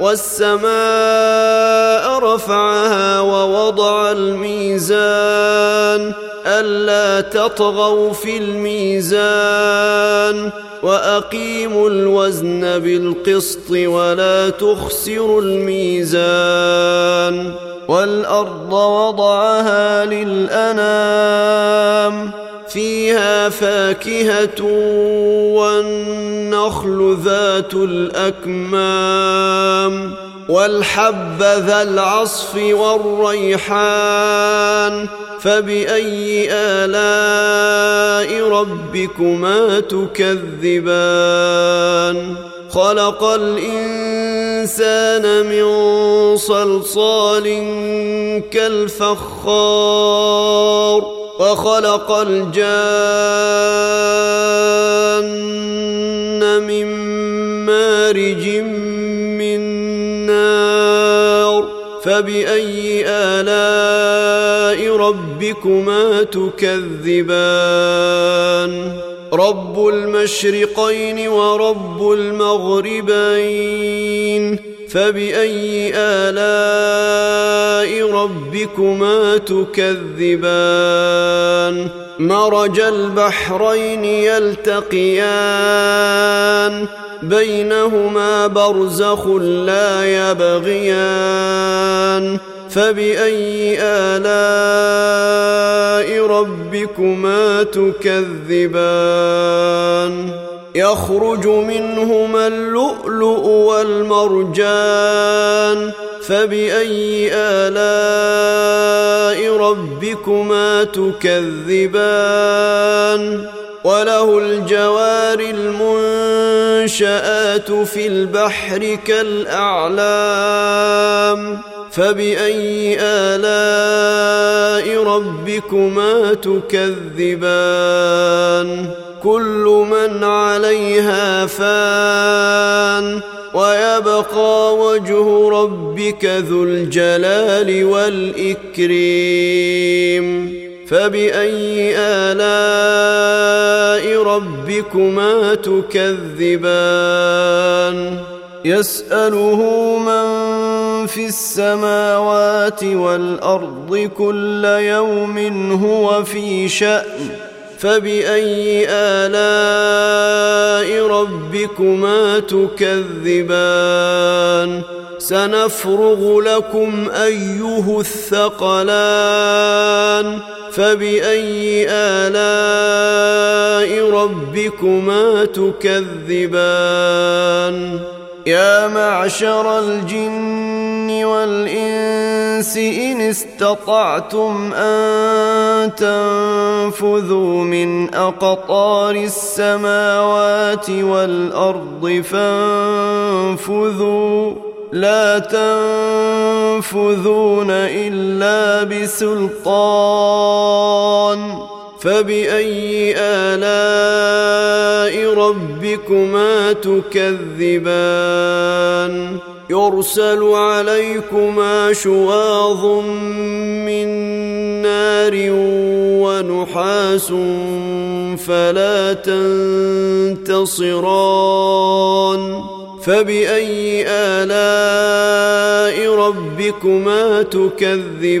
والسماء رفعها ووضع الميزان ألا تطغوا في الميزان وأقيموا الوزن بالقسط ولا تخسروا الميزان والأرض وضعها للأنام فيها فاكهة والنخل ذات الأكمام والحب ذا العصف والريحان فبأي آلاء ربكما تكذبان؟ خلق الإنسان من صلصال كالفخار وخلق الجان من مارج من نار فبأي آلاء ربكما تكذبان؟ رب المشرقين ورب المغربين. فباي الاء ربكما تكذبان مرج البحرين يلتقيان بينهما برزخ لا يبغيان فباي الاء ربكما تكذبان يخرج منهما اللؤلؤ والمرجان فبأي آلاء ربكما تكذبان وله الجوار المنشآت في البحر كالأعلام فبأي آلاء ربكما تكذبان كل من عليها فان ويبقى وجه ربك ذو الجلال والإكريم. فبأي آلاء ربكما تكذبان؟ يسأله من في السماوات والأرض كل يوم هو في شأن. فبأي آلاء ربكما تكذبان؟ سنفرغ لكم أيها الثقلان. فبأي آلاء ربكما تكذبان؟ يا معشر الجن والإنس إن استطعتم أن تنفذوا من أقطار السماوات والأرض فانفذوا. لا تنفذون إلا بسلطان. فبأي آلاء ربكما تكذبان؟ يرسل عليكما شواظ من نار ونحاس فلا تنتصران فبأي آلاء ربكما تكذبان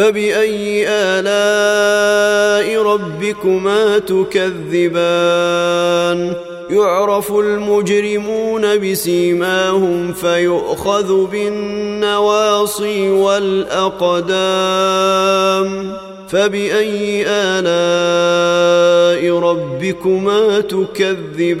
فبأي آلاء ربكما تكذبان؟ يعرف المجرمون بسيماهم فيؤخذ بالنواصي والأقدام. فبأي آلاء ربكما تكذبان؟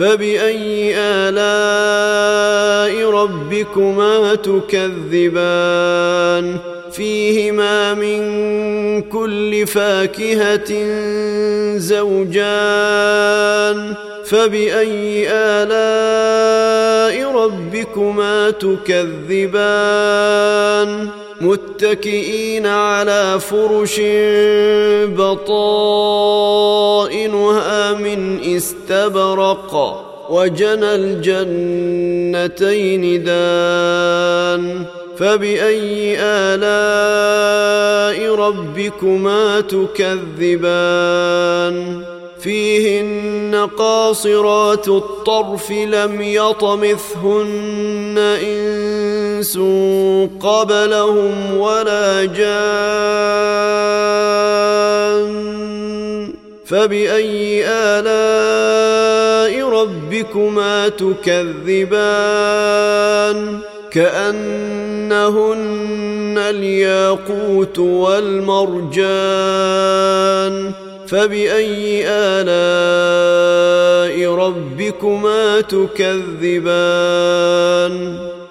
فبأي آلاء ربكما تكذبان فيهما من كل فاكهة زوجان فبأي آلاء ربكما تكذبان متكئين على فرش بطائنها من استبرق وجنى الجنتين دان فبأي آلاء ربكما تكذبان؟ فيهن قاصرات الطرف لم يطمثهن إنس قبلهم ولا جان فبأي آلاء ربكما تكذبان كأنهن الياقوت والمرجان فبأي آلاء ربكما تكذبان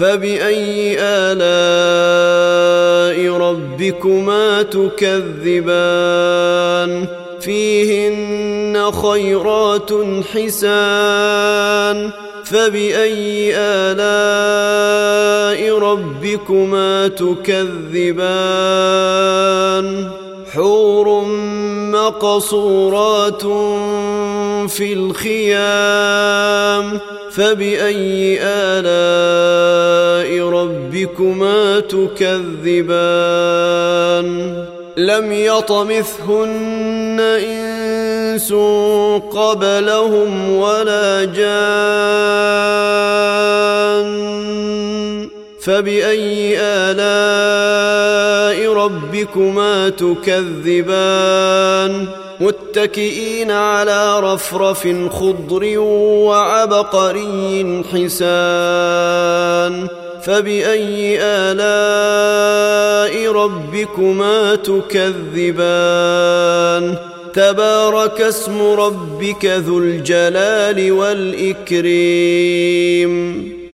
فبأي آلاء ربكما تكذبان؟ فيهن خيرات حسان. فبأي آلاء ربكما تكذبان؟ حور مقصورات في الخيام فبأي آلاء ربكما تكذبان؟ لم يطمثهن إنس قبلهم ولا جان. فبأي آلاء ربكما تكذبان؟ متكئين على رفرف خضر وعبقري حسان. فبأي آلاء ربكما تكذبان؟ تبارك اسم ربك ذو الجلال والإكريم.